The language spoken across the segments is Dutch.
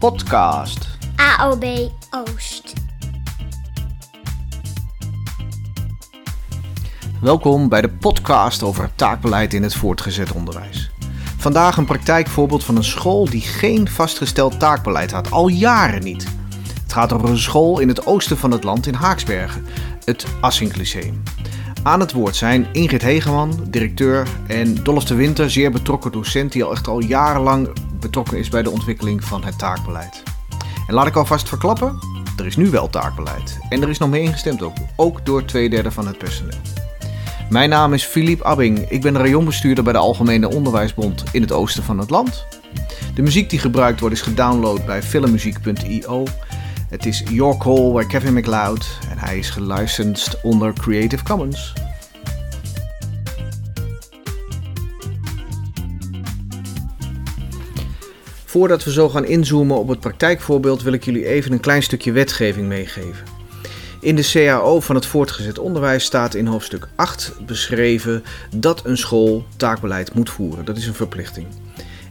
Podcast. AOB Oost. Welkom bij de podcast over taakbeleid in het voortgezet onderwijs. Vandaag een praktijkvoorbeeld van een school die geen vastgesteld taakbeleid had, al jaren niet. Het gaat over een school in het oosten van het land in Haaksbergen, het Assink Lyceum. Aan het woord zijn Ingrid Hegeman, directeur, en Dolf de Winter, zeer betrokken docent die al echt al jarenlang betrokken is bij de ontwikkeling van het taakbeleid. En laat ik alvast verklappen, er is nu wel taakbeleid. En er is nog mee ingestemd ook, ook door twee derde van het personeel. Mijn naam is Philippe Abbing. Ik ben rayonbestuurder bij de Algemene Onderwijsbond in het oosten van het land. De muziek die gebruikt wordt is gedownload bij filmmuziek.io. Het is Your Call bij Kevin MacLeod en hij is gelicensed onder Creative Commons. Voordat we zo gaan inzoomen op het praktijkvoorbeeld wil ik jullie even een klein stukje wetgeving meegeven. In de CAO van het voortgezet onderwijs staat in hoofdstuk 8 beschreven dat een school taakbeleid moet voeren. Dat is een verplichting.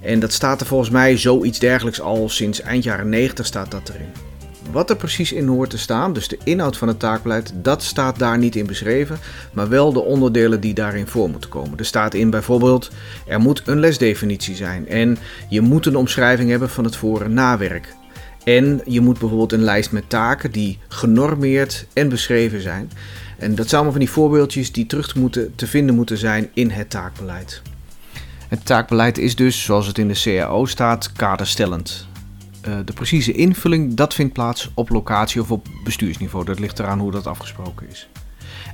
En dat staat er volgens mij zoiets dergelijks al sinds eind jaren 90 staat dat erin. Wat er precies in hoort te staan, dus de inhoud van het taakbeleid, dat staat daar niet in beschreven, maar wel de onderdelen die daarin voor moeten komen. Er staat in bijvoorbeeld, er moet een lesdefinitie zijn en je moet een omschrijving hebben van het voor- en nawerk. En je moet bijvoorbeeld een lijst met taken die genormeerd en beschreven zijn. En dat zijn allemaal van die voorbeeldjes die terug te, moeten, te vinden moeten zijn in het taakbeleid. Het taakbeleid is dus, zoals het in de CAO staat, kaderstellend. Uh, de precieze invulling, dat vindt plaats op locatie of op bestuursniveau. Dat ligt eraan hoe dat afgesproken is.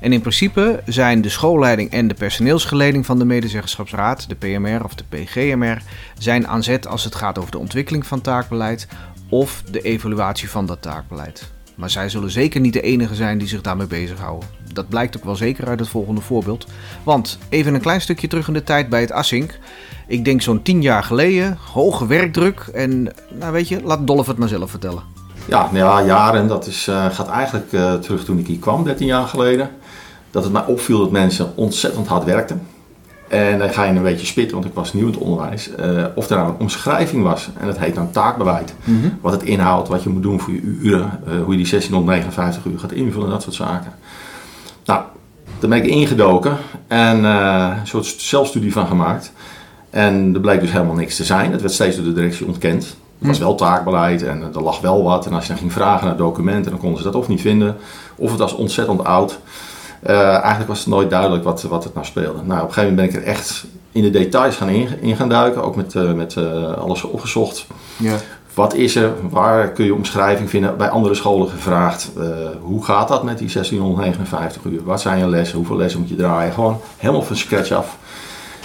En in principe zijn de schoolleiding en de personeelsgeleding van de medezeggenschapsraad, de PMR of de PGMR, zijn aan zet als het gaat over de ontwikkeling van taakbeleid of de evaluatie van dat taakbeleid. Maar zij zullen zeker niet de enige zijn die zich daarmee bezighouden. Dat blijkt ook wel zeker uit het volgende voorbeeld. Want even een klein stukje terug in de tijd bij het Assink. Ik denk zo'n tien jaar geleden, hoge werkdruk. En nou weet je, laat Dolf het maar zelf vertellen. Ja, nou ja jaren, dat is, uh, gaat eigenlijk uh, terug toen ik hier kwam, 13 jaar geleden. Dat het mij opviel dat mensen ontzettend hard werkten. En dan ga je een beetje spitten, want ik was nieuw in het onderwijs. Uh, of er nou een omschrijving was, en dat heet dan taakbeleid. Mm -hmm. Wat het inhoudt, wat je moet doen voor je uren, uh, hoe je die 1659 uur gaat invullen, dat soort zaken. Nou, daar ben ik ingedoken en uh, een soort zelfstudie van gemaakt. En er bleek dus helemaal niks te zijn. Het werd steeds door de directie ontkend. Het was wel taakbeleid en er lag wel wat. En als je dan ging vragen naar documenten, dan konden ze dat of niet vinden. Of het was ontzettend oud. Uh, eigenlijk was het nooit duidelijk wat, wat het nou speelde. Nou, op een gegeven moment ben ik er echt in de details gaan in, in gaan duiken. Ook met, uh, met uh, alles opgezocht. Ja. Wat is er? Waar kun je omschrijving vinden? Bij andere scholen gevraagd. hoe gaat dat met die 1659 uur? Wat zijn je lessen? Hoeveel lessen moet je draaien? Gewoon helemaal van scratch af.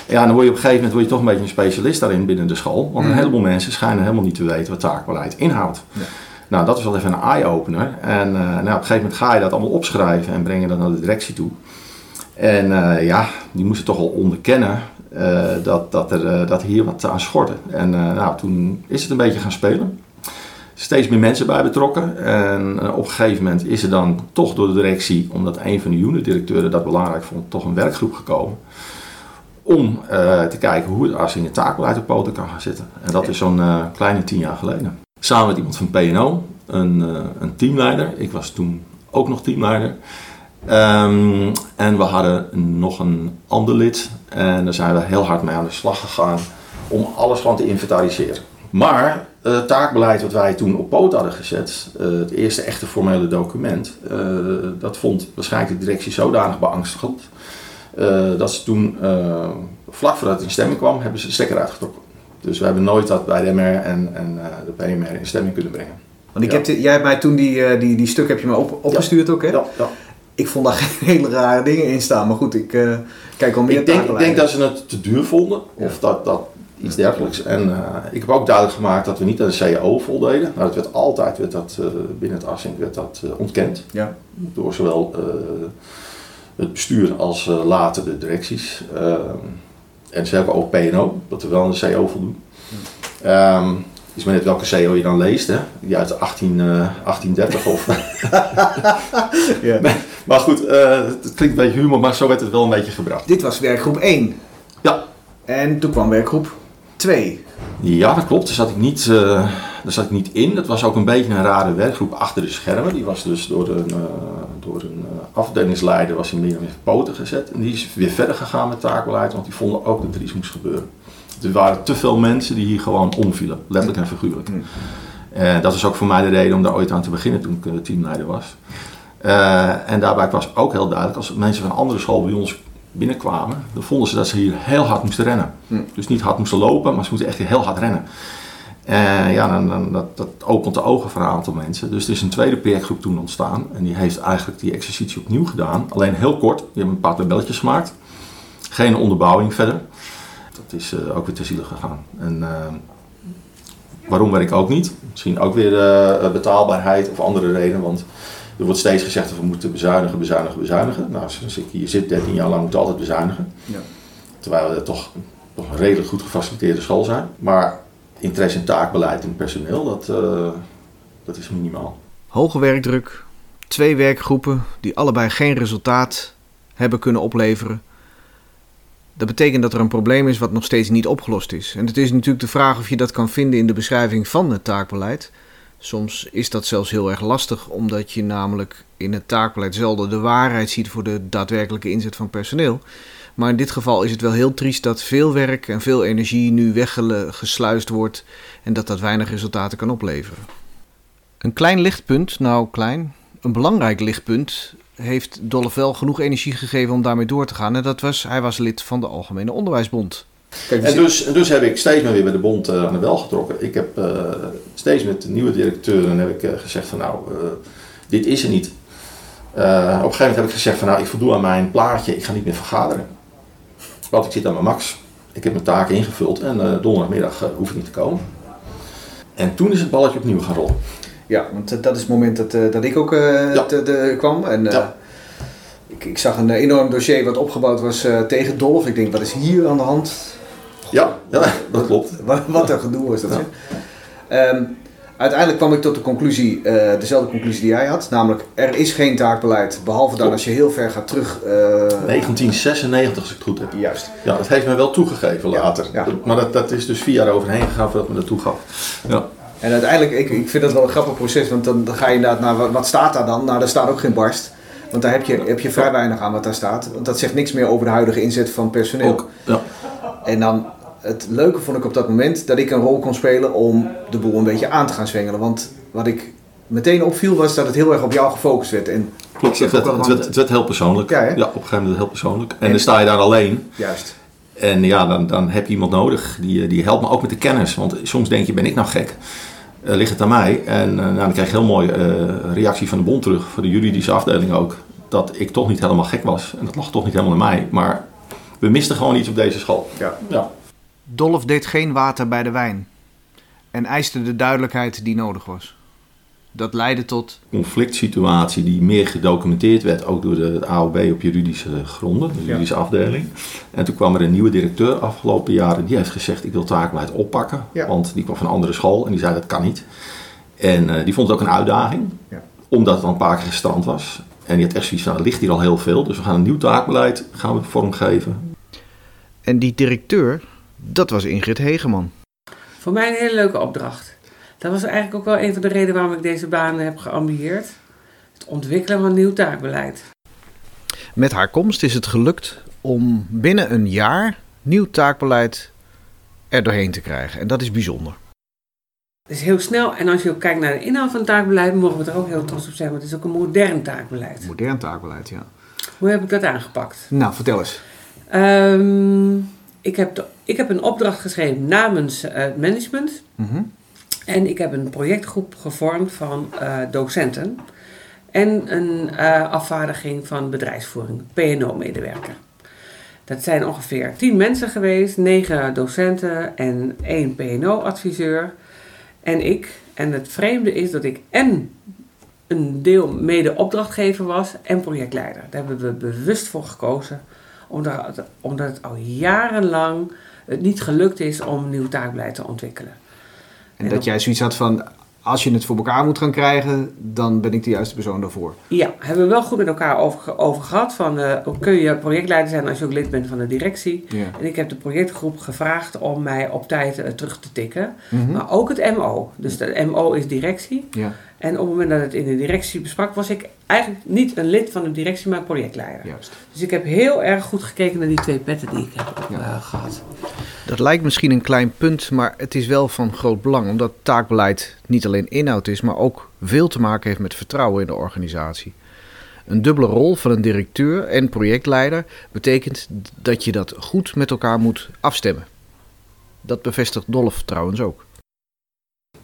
Ja, dan word je op een gegeven moment word je toch een beetje een specialist daarin binnen de school. Want een heleboel mensen schijnen helemaal niet te weten wat taakbeleid inhoudt. Ja. Nou, dat is wel even een eye-opener. En uh, nou, op een gegeven moment ga je dat allemaal opschrijven en breng je dat naar de directie toe. En uh, ja, die moesten toch al onderkennen uh, dat, dat, er, dat hier wat aan schortte. En nou, toen is het een beetje gaan spelen. Steeds meer mensen bij betrokken. En op een gegeven moment is er dan toch door de directie, omdat een van de unitdirecteuren dat belangrijk vond, toch een werkgroep gekomen. Om te kijken hoe het als in het taakbeleid op poten kan gaan zitten. En dat is zo'n kleine tien jaar geleden. Samen met iemand van PNO, een, uh, een teamleider. Ik was toen ook nog teamleider. Um, en we hadden nog een ander lid. En daar zijn we heel hard mee aan de slag gegaan om alles gewoon te inventariseren. Maar uh, het taakbeleid wat wij toen op poot hadden gezet, uh, het eerste echte formele document, dat vond waarschijnlijk de directie zodanig beangstigend. dat ze toen, vlak voordat het in stemming kwam, hebben ze de stekker uitgetrokken. Dus we hebben nooit dat bij de MR en, en uh, de PMR in stemming kunnen brengen. Want ik ja. heb de, jij hebt mij toen die, uh, die, die stuk heb je me op, opgestuurd ja. ook, hè? Ja, ja. Ik vond daar geen hele rare dingen in staan. Maar goed, ik uh, kijk al meer ik denk, ik denk dat ze het te duur vonden. Of dat, dat iets dergelijks. En uh, ik heb ook duidelijk gemaakt dat we niet aan de CAO voldeden. Nou, dat werd altijd werd dat, uh, binnen het Assink werd dat ontkend. Ja. Door zowel het bestuur als later de directies. Ehm, en ze hebben ook PNO, dat we wel aan de CO voldoen. Um, is maar net welke CO je dan leest, hè? Die uit de 18, uh, 1830 of. ja. maar goed, uh, het klinkt een beetje humor, maar zo werd het wel een beetje gebracht. Dit was werkgroep 1. Ja. En toen kwam werkgroep 2. Ja, dat klopt. Daar zat ik niet, uh, daar zat ik niet in. Dat was ook een beetje een rare werkgroep achter de schermen. Die was dus door een, uh, door een afdelingsleider was hij meer met poten gezet. En die is weer verder gegaan met taakbeleid, want die vonden ook dat er iets moest gebeuren. Er waren te veel mensen die hier gewoon omvielen, letterlijk en figuurlijk. Mm. En dat was ook voor mij de reden om daar ooit aan te beginnen toen ik teamleider was. Uh, en daarbij was ook heel duidelijk, als mensen van andere school bij ons binnenkwamen, dan vonden ze dat ze hier heel hard moesten rennen. Hm. Dus niet hard moesten lopen, maar ze moeten echt heel hard rennen. En ja, dan, dan, dat, dat, opent de ogen voor een aantal mensen. Dus er is een tweede projectgroep toen ontstaan. En die heeft eigenlijk die exercitie opnieuw gedaan. Alleen heel kort. Die hebben een paar tabelletjes gemaakt. Geen onderbouwing verder. Dat is uh, ook weer te zielig gegaan. En uh, waarom weet ik ook niet. Misschien ook weer uh, betaalbaarheid of andere redenen. Want er wordt steeds gezegd dat we moeten bezuinigen, bezuinigen, bezuinigen. Nou, als ik hier zit 13 jaar lang, moet altijd bezuinigen. Ja. Terwijl we toch, toch een redelijk goed gefaciliteerde school zijn. Maar interesse in taakbeleid en personeel, dat, uh, dat is minimaal. Hoge werkdruk, twee werkgroepen die allebei geen resultaat hebben kunnen opleveren. Dat betekent dat er een probleem is wat nog steeds niet opgelost is. En het is natuurlijk de vraag of je dat kan vinden in de beschrijving van het taakbeleid. Soms is dat zelfs heel erg lastig, omdat je namelijk in het taakbeleid zelden de waarheid ziet voor de daadwerkelijke inzet van personeel. Maar in dit geval is het wel heel triest dat veel werk en veel energie nu weggesluist wordt en dat dat weinig resultaten kan opleveren. Een klein lichtpunt, nou klein, een belangrijk lichtpunt, heeft Dolph wel genoeg energie gegeven om daarmee door te gaan. En dat was, hij was lid van de Algemene Onderwijsbond. Kijk, en, dus, en dus heb ik steeds meer weer bij de bond uh, aan de bel getrokken. Ik heb uh, steeds met de nieuwe directeuren heb ik, uh, gezegd van nou, dit is er niet. op een gegeven moment heb ik gezegd van nou, ik voldoe aan mijn plaatje, ik ga niet meer vergaderen. Want ik zit aan mijn max. Ik heb mijn taken ingevuld en donderdagmiddag hoef ik niet te komen. En toen is het balletje opnieuw gaan rollen. Ja, want dat is het moment dat, dat ik ook ja. te, de, kwam. En, ja. ik, ik, zag een enorm dossier wat opgebouwd was tegen Dolf. Ik denk, wat is hier aan de hand? Ja, ja dat klopt. Wat, wat een gedoe was dat. Um, uiteindelijk kwam ik tot de conclusie, uh, dezelfde conclusie die jij had. Namelijk, er is geen taakbeleid, behalve dan als je heel ver gaat terug. Uh, 1996, als ik het goed heb. Juist. Ja, dat heeft mij wel toegegeven later. Ja, Maar dat, dat is dus vier jaar overheen gegaan voordat me dat toegaf. Ja. En uiteindelijk, ik, ik vind dat wel een grappig proces, want dan, dan ga je inderdaad naar, wat, wat staat daar dan? Nou, daar staat ook geen barst. Want daar heb je, heb je vrij weinig aan wat daar staat. Want dat zegt niks meer over de huidige inzet van personeel. Ook, ja. En dan het leuke vond ik op dat moment dat ik een rol kon spelen om de boel een beetje aan te gaan zwengelen. Want wat ik meteen opviel was dat het heel erg op jou gefocust werd. En Klopt, het werd, het, werd, het werd heel persoonlijk. Ja, ja, op een gegeven moment heel persoonlijk. En, dan sta je daar alleen. Juist. En ja, dan, dan heb je iemand nodig die, die helpt me ook met de kennis. Want soms denk je, ben ik nou gek? Uh, ligt het aan mij? En uh, nou, dan krijg je heel mooi uh, reactie van de bond terug, voor de juridische afdeling ook. Dat ik toch niet helemaal gek was. En dat lag toch niet helemaal aan mij. Maar we misten gewoon iets op deze school. Ja. ja. Dolf deed geen water bij de wijn en eiste de duidelijkheid die nodig was. Dat leidde tot. Een conflict situatie die meer gedocumenteerd werd, ook door de AOB op juridische gronden, de juridische afdeling. En toen kwam er een nieuwe directeur afgelopen jaren, die heeft gezegd: Ik wil taakbeleid oppakken. Want die kwam van een andere school en die zei: Dat kan niet. En uh, die vond het ook een uitdaging, ja. omdat het al een paar keer gestrand was. En die had echt zoiets van: Er ligt hier al heel veel, dus we gaan een nieuw taakbeleid gaan we vormgeven. En die directeur, dat was Ingrid Hegeman. Voor mij een hele leuke opdracht. Dat was eigenlijk ook wel een van de redenen waarom ik deze baan heb geambieerd. Het ontwikkelen van nieuw taakbeleid. Met haar komst is het gelukt om binnen een jaar nieuw taakbeleid er doorheen te krijgen. En dat is bijzonder. Het is heel snel. En als je ook kijkt naar de inhoud van het taakbeleid, mogen we er ook heel trots op zijn. Want het is ook een modern taakbeleid. Modern taakbeleid, ja. Hoe heb ik dat aangepakt? Nou, vertel eens. Um, ik heb, ik heb een opdracht geschreven namens uh, het management. Mhm. En ik heb een projectgroep gevormd van uh, docenten. En een uh, afvaardiging van bedrijfsvoering, PNO-medewerker. Dat zijn ongeveer tien mensen geweest, negen docenten en één PNO-adviseur. En ik. En het vreemde is dat ik en een deel mede-opdrachtgever was en projectleider. Daar hebben we bewust voor gekozen omdat, omdat het al jarenlang het niet gelukt is om nieuw taakbeleid te ontwikkelen. En, dat jij zoiets had van, als je het voor elkaar moet gaan krijgen, dan ben ik de juiste persoon daarvoor. Ja, hebben we wel goed met elkaar over, over gehad. Van, uh, kun je projectleider zijn als je ook lid bent van de directie. Ja. En ik heb de projectgroep gevraagd om mij op tijd uh, terug te tikken. Mhm. Maar ook het MO. Dus de MO is directie. Ja, En op het moment dat het in de directie besprak, was ik eigenlijk niet een lid van de directie, maar projectleider. juist. Dus ik heb heel erg goed gekeken naar die twee petten die ik heb Ja. eh, gehad. Dat lijkt misschien een klein punt, maar het is wel van groot belang. Omdat taakbeleid niet alleen inhoud is, maar ook veel te maken heeft met vertrouwen in de organisatie. Een dubbele rol van een directeur en projectleider betekent dat je dat goed met elkaar moet afstemmen. Dat bevestigt Dolf trouwens ook.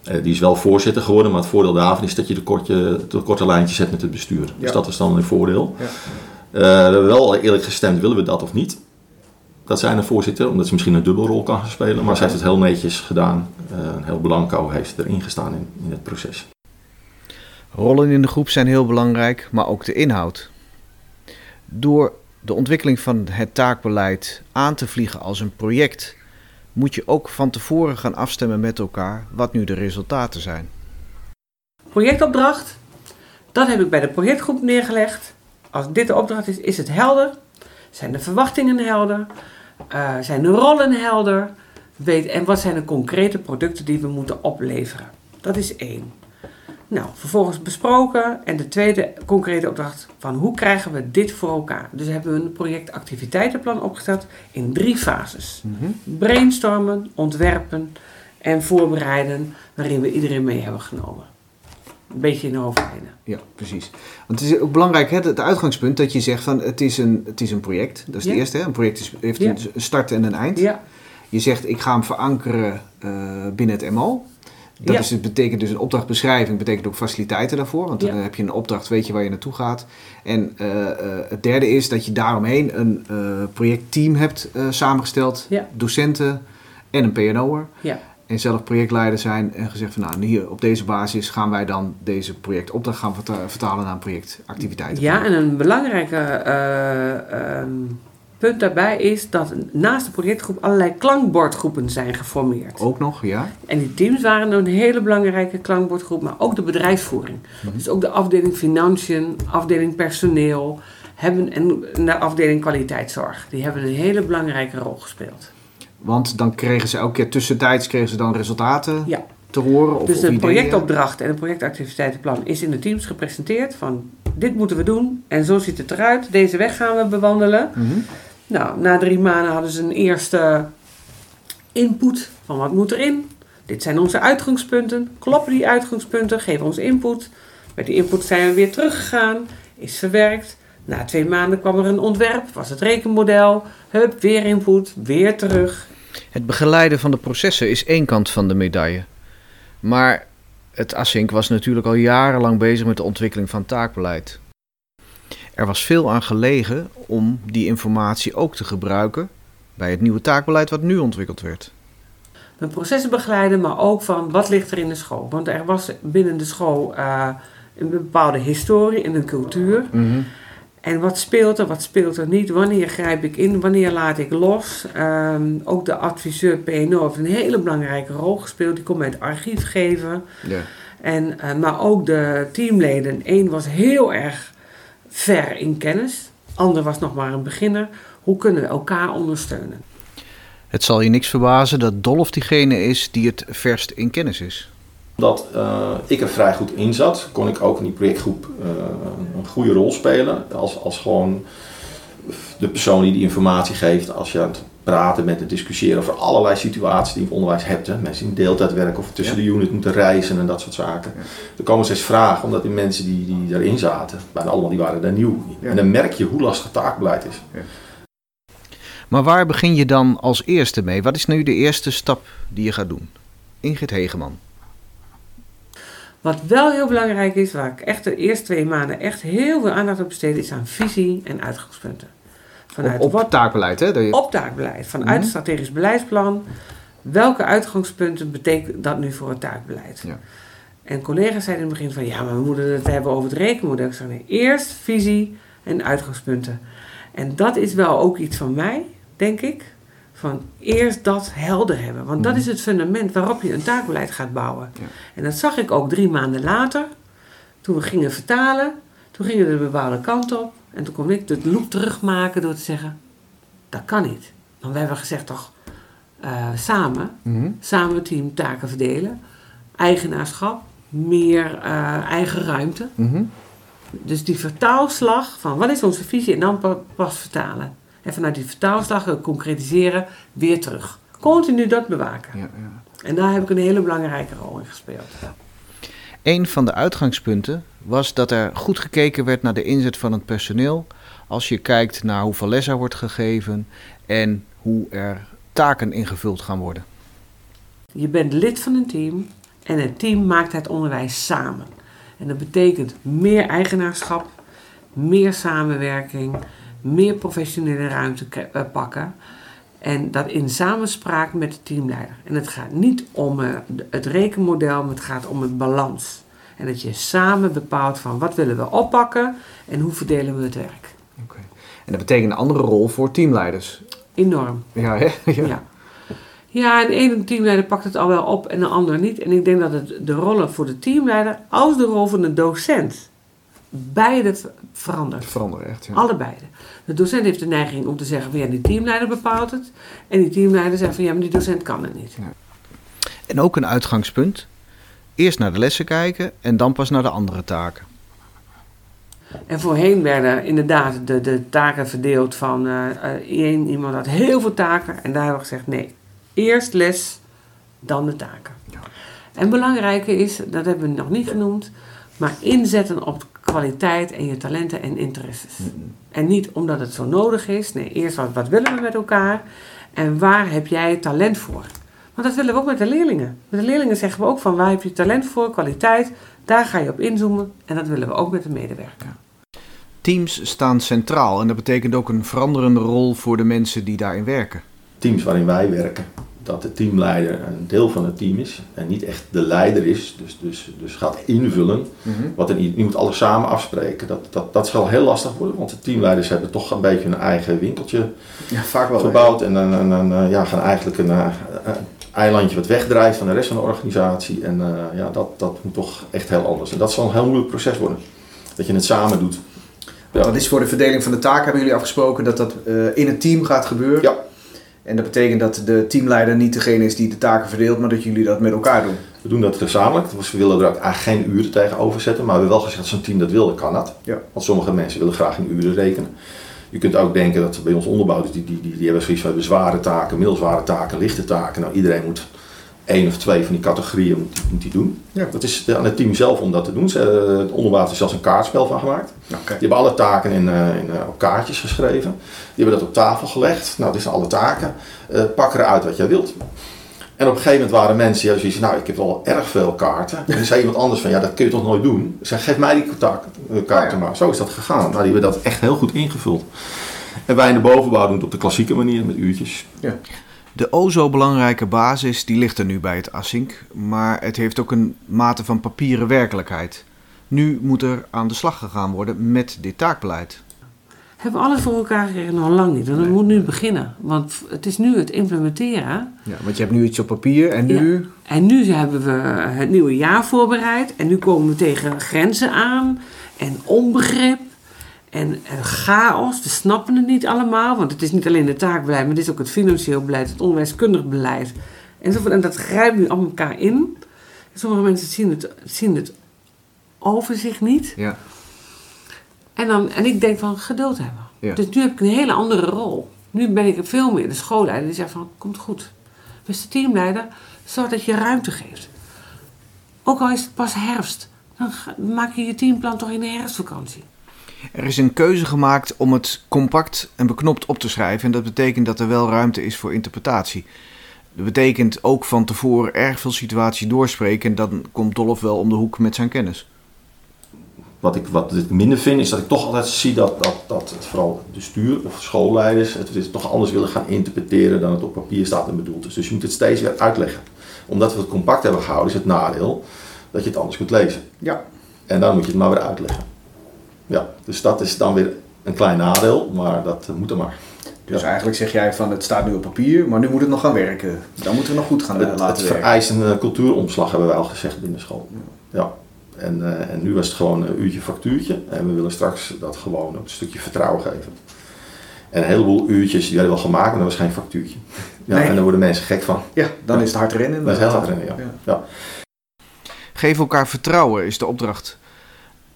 Eh, die is wel voorzitter geworden, maar het voordeel daarvan is dat je de korte, de korte lijntjes hebt met het bestuur. Ja. Dus dat is dan een voordeel. Ja. Eh, we hebben wel eerlijk gestemd, willen we dat of niet? Dat zijn de voorzitter, omdat ze misschien een dubbelrol kan gaan spelen. Maar ze heeft het heel netjes gedaan. Eh, een heel Blanco heeft erin gestaan in, in het proces. Rollen in de groep zijn heel belangrijk, maar ook de inhoud. Door de ontwikkeling van het taakbeleid aan te vliegen als een project, moet je ook van tevoren gaan afstemmen met elkaar wat nu de resultaten zijn. Projectopdracht, dat heb ik bij de projectgroep neergelegd. Als dit de opdracht is, is het helder? Zijn de verwachtingen helder? Eh, zijn de rollen helder? Weet, en wat zijn de concrete producten die we moeten opleveren? Dat is één. Nou, vervolgens besproken. En de tweede concrete opdracht van hoe krijgen we dit voor elkaar? Dus hebben we een projectactiviteitenplan opgesteld in drie fases. Brainstormen, ontwerpen en voorbereiden, waarin we iedereen mee hebben genomen. Een beetje in de hoofdlijnen. Ja, precies. Want het is ook belangrijk, hè, het uitgangspunt, dat je zegt van het is een, het is een project. Dat is Ja. het eerste. Hè. Een project is, heeft Ja. een start en een eind. Ja, Je zegt ik ga hem verankeren eh, binnen het MO. Dat Ja. is, het betekent dus een opdrachtbeschrijving, betekent ook faciliteiten daarvoor. Want Ja. dan heb je een opdracht, weet je waar je naartoe gaat. En eh, eh, het derde is dat je daaromheen een eh, projectteam hebt samengesteld. Ja. Docenten en een PNO'er. ja. En zelf projectleider zijn en gezegd van nou, hier op deze basis gaan wij dan deze projectopdracht gaan verta- vertalen naar een projectactiviteit. ja en een belangrijke eh, ehm, punt daarbij is dat naast de projectgroep allerlei klankbordgroepen zijn geformeerd. Ook nog, ja. En die teams waren een hele belangrijke klankbordgroep, maar ook de bedrijfsvoering. Dus ook de afdeling financiën, afdeling personeel hebben, en de afdeling kwaliteitszorg. Die hebben een hele belangrijke rol gespeeld. Want dan kregen ze elke keer tussentijds kregen ze dan resultaten Ja. te horen. Of, Dus de projectopdracht en het projectactiviteitenplan is in de teams gepresenteerd van dit moeten we doen en zo ziet het eruit. Deze weg gaan we bewandelen. Mhm. Nou, na drie maanden hadden ze een eerste input van wat moet erin. Dit zijn onze uitgangspunten. Kloppen die uitgangspunten? Geven ons input. Met die input zijn we weer teruggegaan. Is verwerkt. Na twee maanden kwam er een ontwerp. Was het rekenmodel. Hup, weer input. Weer terug. Het begeleiden van de processen is één kant van de medaille. Maar het ASINC was natuurlijk al jarenlang bezig met de ontwikkeling van taakbeleid. Er was veel aan gelegen om die informatie ook te gebruiken bij het nieuwe taakbeleid wat nu ontwikkeld werd. Met processen begeleiden, maar ook van wat ligt er in de school. Want er was binnen de school eh, een bepaalde historie en een cultuur. En wat speelt er, wat speelt er niet? Wanneer grijp ik in? Wanneer laat ik los? Ehm, ook de adviseur PNO heeft een hele belangrijke rol gespeeld. Die kon mij het archief geven. Ja. En, eh, maar ook de teamleden. Eén was heel erg ver in kennis. Ander was nog maar een beginner. Hoe kunnen we elkaar ondersteunen? Het zal je niks verbazen dat Dolf diegene is die het verst in kennis is. Omdat eh, ik er vrij goed in zat, kon ik ook in die projectgroep eh, een goede rol spelen. Als, als gewoon de persoon die die informatie geeft. Als je aan het praten bent, te discussiëren over allerlei situaties die je in het onderwijs hebt. Hè. Mensen die in deeltijd werken of tussen Ja. de unit moeten reizen en dat soort zaken. Er komen steeds vragen, omdat die mensen die, die daarin zaten, bijna allemaal die waren daar nieuw. Ja. En dan merk je hoe lastig taakbeleid is. Maar waar begin je dan als eerste mee? Wat is nu de eerste stap die je gaat doen? Ingrid Hegeman. Wat wel heel belangrijk is, waar ik echt de eerste twee maanden echt heel veel aandacht op besteed, is aan visie en uitgangspunten. Vanuit Op, taakbeleid, hè? Je- op taakbeleid, vanuit Mhm. het strategisch beleidsplan. Welke uitgangspunten betekent dat nu voor het taakbeleid? Ja. En collega's zeiden in het begin van ja, maar we moeten het hebben over het rekenmodel. Ik zei nee, eerst visie en uitgangspunten. En dat is wel ook iets van mij, denk ik. Van eerst dat helder hebben. Want dat is het fundament waarop je een taakbeleid gaat bouwen. Ja. En dat zag ik ook drie maanden later. Toen we gingen vertalen. Toen gingen we de bepaalde kant op. En toen kon ik de loop terugmaken door te zeggen... Dat kan niet. Want we hebben gezegd toch... eh, samen, Mhm. samen team taken verdelen. Eigenaarschap. Meer eh, eigen ruimte. Mhm. Dus die vertaalslag van wat is onze visie en dan pa- pas vertalen. En vanuit die vertaalslag concretiseren weer terug. Continu dat bewaken. Ja, ja. En daar heb ik een hele belangrijke rol in gespeeld. Een van de uitgangspunten was dat er goed gekeken werd naar de inzet van het personeel. Als je kijkt naar hoeveel les er wordt gegeven en hoe er taken ingevuld gaan worden. Je bent lid van een team en het team maakt het onderwijs samen. En dat betekent meer eigenaarschap, meer samenwerking, meer professionele ruimte eh, pakken. En dat in samenspraak met de teamleider. En het gaat niet om eh, het rekenmodel, maar het gaat om het balans. En dat je samen bepaalt van wat willen we oppakken en hoe verdelen we het werk. En dat betekent een andere rol voor teamleiders. Enorm. Ja, hè? Ja. Ja, en de ene teamleider pakt het al wel op en de ander niet. En ik denk dat het de rollen voor de teamleider als de rol van de docent beide v- verandert. Veranderen echt. Ja. Allebei. De docent heeft de neiging om te zeggen van ja, die teamleider bepaalt het. En die teamleider zegt van ja, maar die docent kan het niet. En ook een uitgangspunt. Eerst naar de lessen kijken en dan pas naar de andere taken. En voorheen werden inderdaad de, de taken verdeeld van eh, eh, één iemand had heel veel taken. En daar hebben we gezegd nee, eerst les, dan de taken. Ja. En belangrijke is, dat hebben we nog niet genoemd, maar inzetten op kwaliteit en je talenten en interesses. En niet omdat het zo nodig is. Nee, eerst wat, wat willen we met elkaar en waar heb jij talent voor? Want dat willen we ook met de leerlingen. Met de leerlingen zeggen we ook van waar heb je talent voor, kwaliteit, daar ga je op inzoomen. En dat willen we ook met de medewerker. Teams staan centraal en dat betekent ook een veranderende rol voor de mensen die daarin werken. Teams waarin wij werken, dat de teamleider een deel van het team is en niet echt de leider is, dus, dus, dus gaat invullen. Wat er je moet alles samen afspreken. Dat, dat, dat zal heel lastig worden, want de teamleiders hebben toch een beetje een eigen winkeltje Ja, vaak wel. gebouwd en dan, eh, ja, gaan eigenlijk een eh, een eilandje wat wegdrijft van de rest van de organisatie. En eh, ja, dat, dat moet toch echt heel anders. En dat zal een heel moeilijk proces worden. Dat je het samen doet. Ja. Dat is voor de verdeling van de taken hebben jullie afgesproken dat dat in het team gaat gebeuren. Ja. En dat betekent dat de teamleider niet degene is die de taken verdeelt, maar dat jullie dat met elkaar doen. We doen dat gezamenlijk. Dus we willen er eigenlijk geen uren tegenover zetten. Maar we hebben wel gezegd, als zo'n team dat wil, dan kan dat. Ja. Want sommige mensen willen graag in uren rekenen. Je kunt ook denken dat bij ons onderbouwers, die, die, die, die hebben zoiets van we zware taken, middelzware taken, lichte taken. Nou, iedereen moet één of twee van die categorieën moet, moet die doen. Ja. Dat is aan het team zelf om dat te doen. Ze, eh, het onderbouw is zelfs een kaartspel van gemaakt. Oké. Die hebben alle taken in, eh, in, eh, op kaartjes geschreven. Die hebben dat op tafel gelegd. Nou, dit zijn alle taken. Eh, pak eruit wat jij wilt. En op een gegeven moment waren mensen die zoiets nou, ik heb wel erg veel kaarten. En dan zei iemand anders van, ja, dat kun je toch nooit doen? Ik zei, geef mij die taak- kaarten Oh ja. maar. Zo is dat gegaan. Nou, die hebben dat echt heel goed ingevuld. En wij in de bovenbouw doen het op de klassieke manier met uurtjes. De o zo belangrijke basis die ligt er nu bij het Async, maar het heeft ook een mate van papieren werkelijkheid. Nu moet er aan de slag gegaan worden met dit taakbeleid. Hebben we alles voor elkaar gekregen? Nog lang niet. Want we moeten nu beginnen. Want het is nu het implementeren. Ja, want je hebt nu iets op papier en nu... En nu hebben we het nieuwe jaar voorbereid. En nu komen we tegen grenzen aan. En onbegrip. En, en chaos. We snappen het niet allemaal. Want het is niet alleen het taakbeleid. Maar het is ook het financieel beleid. Het onderwijskundig beleid. Enzovoort. En dat grijpt nu op elkaar in. Sommige mensen zien het, zien het overzicht niet. Ja, En, dan, en ik denk van geduld hebben. Ja. Dus nu heb ik een hele andere rol. Nu ben ik veel meer de schoolleider die zegt van komt goed. Beste teamleider, zorg dat je ruimte geeft. Ook al is het pas herfst, dan maak je je teamplan toch in de herfstvakantie. Er is een keuze gemaakt om het compact en beknopt op te schrijven en dat betekent dat er wel ruimte is voor interpretatie. Dat betekent ook van tevoren erg veel situaties doorspreken en dan komt Dolf wel om de hoek met zijn kennis. Wat ik, wat ik minder vind is dat ik toch altijd zie dat, dat, dat het vooral het bestuur of schoolleiders het toch anders willen gaan interpreteren dan het op papier staat en bedoeld is. Dus je moet het steeds weer uitleggen. Omdat we het compact hebben gehouden is het nadeel dat je het anders kunt lezen. Ja. En dan moet je het maar weer uitleggen. Ja, dus dat is dan weer een klein nadeel, maar dat moet er maar. Dus Ja. eigenlijk zeg jij van het staat nu op papier, maar nu moet het nog gaan werken. Dan moeten we nog goed gaan eh, Het, het laten werken. vereist een cultuuromslag, hebben wij al gezegd binnen school. Ja. En, eh, en nu was het gewoon een uurtje factuurtje. En we willen straks dat gewoon een stukje vertrouwen geven. En een heleboel uurtjes, die werden wel gemaakt, maar dat was geen factuurtje. Ja, Nee. En daar worden mensen gek van. Ja, dan is het hard rennen. Dat is heel hard rennen, ja. Ja. ja. Geef elkaar vertrouwen is de opdracht.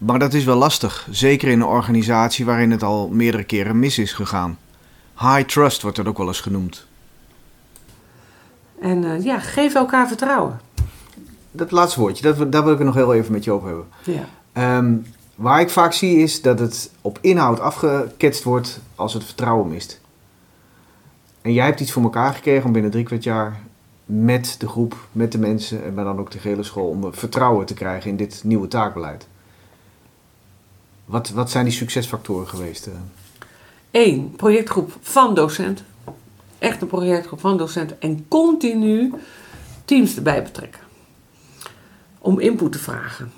Maar dat is wel lastig, zeker in een organisatie waarin het al meerdere keren mis is gegaan. High trust wordt dat ook wel eens genoemd. En eh, ja, geef elkaar vertrouwen. Dat laatste woordje, dat, daar wil ik het nog heel even met je over hebben. Ja. Ehm, waar ik vaak zie is dat het op inhoud afgeketst wordt als het vertrouwen mist. En jij hebt iets voor elkaar gekregen om binnen drie kwart jaar met de groep, met de mensen en maar dan ook de hele school om vertrouwen te krijgen in dit nieuwe taakbeleid. Wat, wat zijn die succesfactoren geweest? eh? Eén, projectgroep van docenten. Echt een projectgroep van docenten. En continu teams erbij betrekken. Om input te vragen.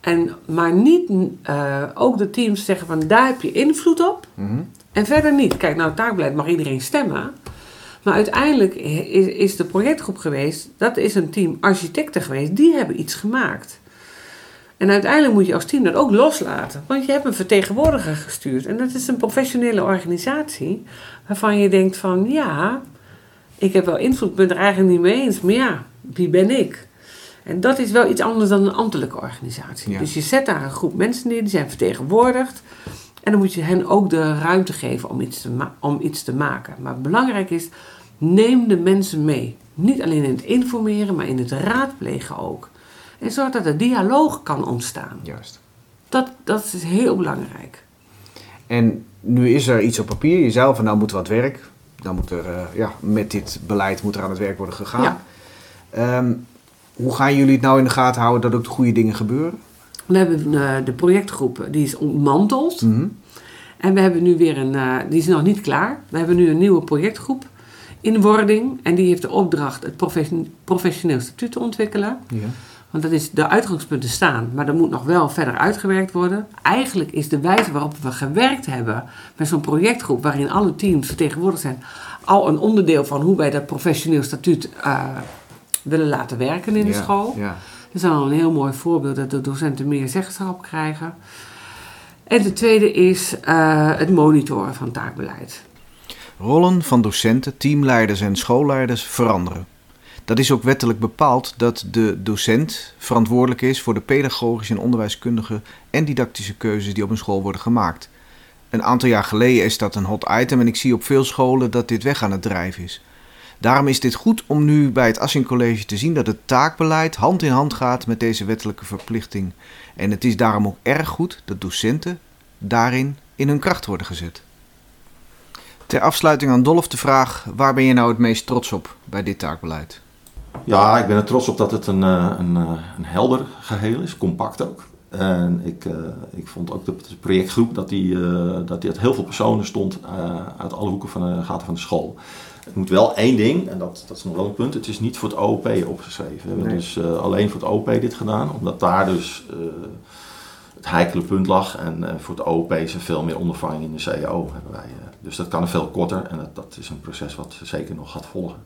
En, maar niet eh, ook de teams zeggen van daar heb je invloed op. Mhm. En verder niet. Kijk, nou, taakbeleid mag iedereen stemmen. Maar uiteindelijk is, is de projectgroep geweest, dat is een team architecten geweest, die hebben iets gemaakt. En uiteindelijk moet je als team dat ook loslaten. Want je hebt een vertegenwoordiger gestuurd. En dat is een professionele organisatie. Waarvan je denkt van, ja, ik heb wel invloed, ik ben het er eigenlijk niet mee eens. Maar ja, wie ben ik? En dat is wel iets anders dan een ambtelijke organisatie. Ja. Dus je zet daar een groep mensen neer, die zijn vertegenwoordigd. En dan moet je hen ook de ruimte geven om iets te, ma- om iets te maken. Maar belangrijk is, neem de mensen mee. Niet alleen in het informeren, maar in het raadplegen ook. En zorg dat er dialoog kan ontstaan. Juist. Dat, dat is heel belangrijk. En nu is er iets op papier. Je zei van nou moet wat werk. Dan moet er eh, ja, met dit beleid moet er aan het werk worden gegaan. Ja. Ehm, hoe gaan jullie het nou in de gaten houden dat ook de goede dingen gebeuren? We hebben eh, de projectgroep, die is ontmanteld. Mhm. En we hebben nu weer een, eh, die is nog niet klaar. We hebben nu een nieuwe projectgroep in wording. En die heeft de opdracht het profession- professioneel statuut te ontwikkelen. Ja. Want dat is, de uitgangspunten staan, maar dat moet nog wel verder uitgewerkt worden. Eigenlijk is de wijze waarop we gewerkt hebben met zo'n projectgroep, waarin alle teams vertegenwoordigd zijn, al een onderdeel van hoe wij dat professioneel statuut eh, willen laten werken in de Ja, school. Ja. Dat is al een heel mooi voorbeeld dat de docenten meer zeggenschap krijgen. En de tweede is eh, het monitoren van taakbeleid. Rollen van docenten, teamleiders en schoolleiders veranderen. Dat is ook wettelijk bepaald dat de docent verantwoordelijk is voor de pedagogische en onderwijskundige en didactische keuzes die op een school worden gemaakt. Een aantal jaar geleden is dat een hot item en ik zie op veel scholen dat dit weg aan het drijven is. Daarom is dit goed om nu bij het Assing College te zien dat het taakbeleid hand in hand gaat met deze wettelijke verplichting. En het is daarom ook erg goed dat docenten daarin in hun kracht worden gezet. Ter afsluiting aan Dolf de vraag: waar ben je nou het meest trots op bij dit taakbeleid? Ja, ik ben er trots op dat het een, eh, een, eh, een helder geheel is, compact ook. En ik, eh, ik vond ook de projectgroep dat die, dat die uit heel veel personen stond uit alle hoeken van de gaten van de school. Het moet wel één ding, en dat, dat is nog wel een punt, het is niet voor het OOP opgeschreven. We hebben Nee. dus alleen voor het OOP dit gedaan, omdat daar dus het heikele punt lag. En voor het OOP is er veel meer ondervanging in de CAO hebben wij. dus dat kan er veel korter en dat, dat is een proces wat zeker nog gaat volgen.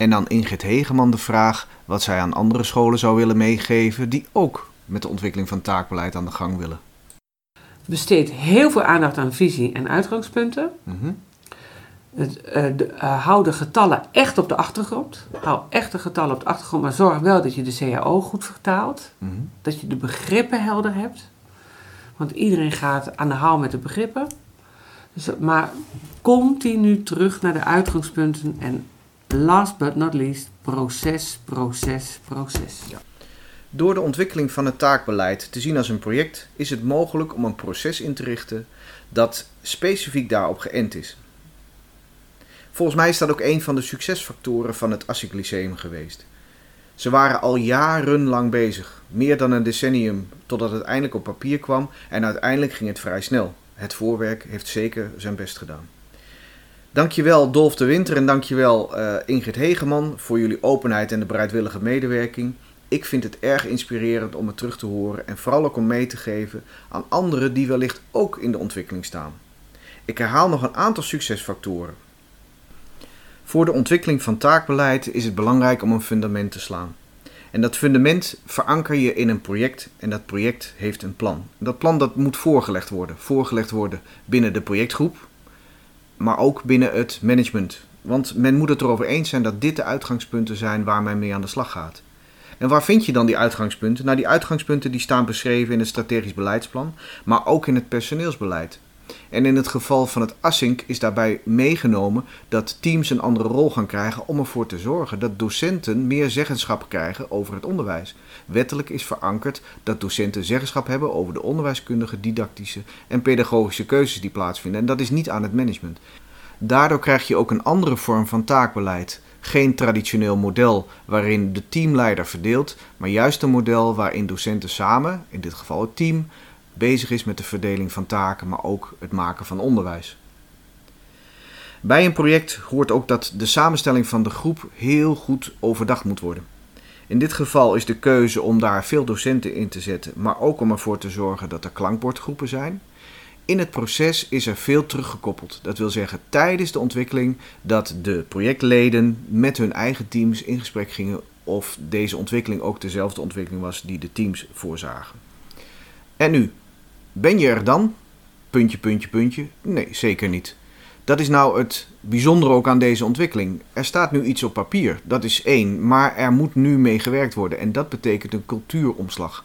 En dan Ingrid Hegeman de vraag wat zij aan andere scholen zou willen meegeven die ook met de ontwikkeling van taakbeleid aan de gang willen. Besteed heel veel aandacht aan visie en uitgangspunten. Mhm. Het, eh, de, eh, hou de getallen echt op de achtergrond. Hou echt de getallen op de achtergrond, maar zorg wel dat je de CAO goed vertaalt. Mhm. Dat je de begrippen helder hebt. Want iedereen gaat aan de haal met de begrippen. Dus, maar continu terug naar de uitgangspunten. En last but not least, proces, proces, proces. Door de ontwikkeling van het taakbeleid te zien als een project is het mogelijk om een proces in te richten dat specifiek daarop geënt is. Volgens mij is dat ook een van de succesfactoren van het Assik Lyceum geweest. Ze waren al jarenlang bezig, meer dan een decennium, totdat het eindelijk op papier kwam en uiteindelijk ging het vrij snel. Het voorwerk heeft zeker zijn best gedaan. Dankjewel Dolf de Winter en dankjewel eh Ingrid Hegeman voor jullie openheid en de bereidwillige medewerking. Ik vind het erg inspirerend om het terug te horen en vooral ook om mee te geven aan anderen die wellicht ook in de ontwikkeling staan. Ik herhaal nog een aantal succesfactoren. Voor de ontwikkeling van taakbeleid is het belangrijk om een fundament te slaan. En dat fundament veranker je in een project en dat project heeft een plan. Dat plan dat moet voorgelegd worden. Voorgelegd worden binnen de projectgroep, maar ook binnen het management. Want men moet het erover eens zijn dat dit de uitgangspunten zijn waar men mee aan de slag gaat. En waar vind je dan die uitgangspunten? Nou, die uitgangspunten die staan beschreven in het strategisch beleidsplan, maar ook in het personeelsbeleid. En in het geval van het async is daarbij meegenomen dat teams een andere rol gaan krijgen om ervoor te zorgen dat docenten meer zeggenschap krijgen over het onderwijs. Wettelijk is verankerd dat docenten zeggenschap hebben over de onderwijskundige, didactische en pedagogische keuzes die plaatsvinden. En dat is niet aan het management. Daardoor krijg je ook een andere vorm van taakbeleid. Geen traditioneel model waarin de teamleider verdeelt, maar juist een model waarin docenten samen, in dit geval het team, bezig is met de verdeling van taken, maar ook het maken van onderwijs. Bij een project hoort ook dat de samenstelling van de groep heel goed overdacht moet worden. In dit geval is de keuze om daar veel docenten in te zetten, maar ook om ervoor te zorgen dat er klankbordgroepen zijn. In het proces is er veel teruggekoppeld. Dat wil zeggen tijdens de ontwikkeling dat de projectleden met hun eigen teams in gesprek gingen of deze ontwikkeling ook dezelfde ontwikkeling was die de teams voorzagen. En nu, ben je er dan? Puntje, puntje, puntje. Nee, zeker niet. Dat is nou het bijzondere ook aan deze ontwikkeling. Er staat nu iets op papier, dat is één, maar er moet nu mee gewerkt worden en dat betekent een cultuuromslag.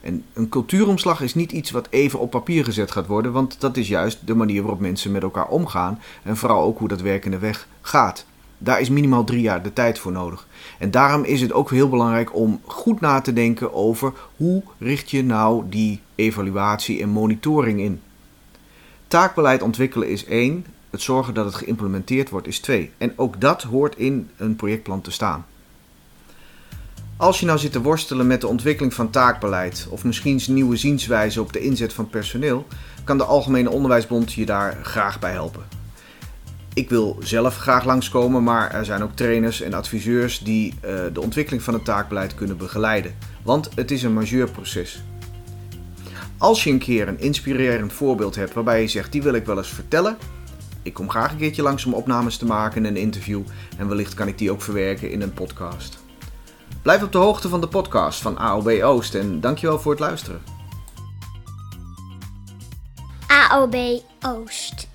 En een cultuuromslag is niet iets wat even op papier gezet gaat worden, want dat is juist de manier waarop mensen met elkaar omgaan en vooral ook hoe dat werkende weg gaat. Daar is minimaal drie jaar de tijd voor nodig. En daarom is het ook heel belangrijk om goed na te denken over hoe richt je nou die evaluatie en monitoring in. Taakbeleid ontwikkelen is één, het zorgen dat het geïmplementeerd wordt is twee. En ook dat hoort in een projectplan te staan. Als je nou zit te worstelen met de ontwikkeling van taakbeleid of misschien nieuwe zienswijze op de inzet van personeel, kan de Algemene Onderwijsbond je daar graag bij helpen. Ik wil zelf graag langskomen, maar er zijn ook trainers en adviseurs die uh, de ontwikkeling van het taakbeleid kunnen begeleiden. Want het is een majeurproces. Als je een keer een inspirerend voorbeeld hebt waarbij je zegt, die wil ik wel eens vertellen. Ik kom graag een keertje langs om opnames te maken en een interview. En wellicht kan ik die ook verwerken in een podcast. Blijf op de hoogte van de podcast van AOB Oost en dankjewel voor het luisteren. AOB Oost.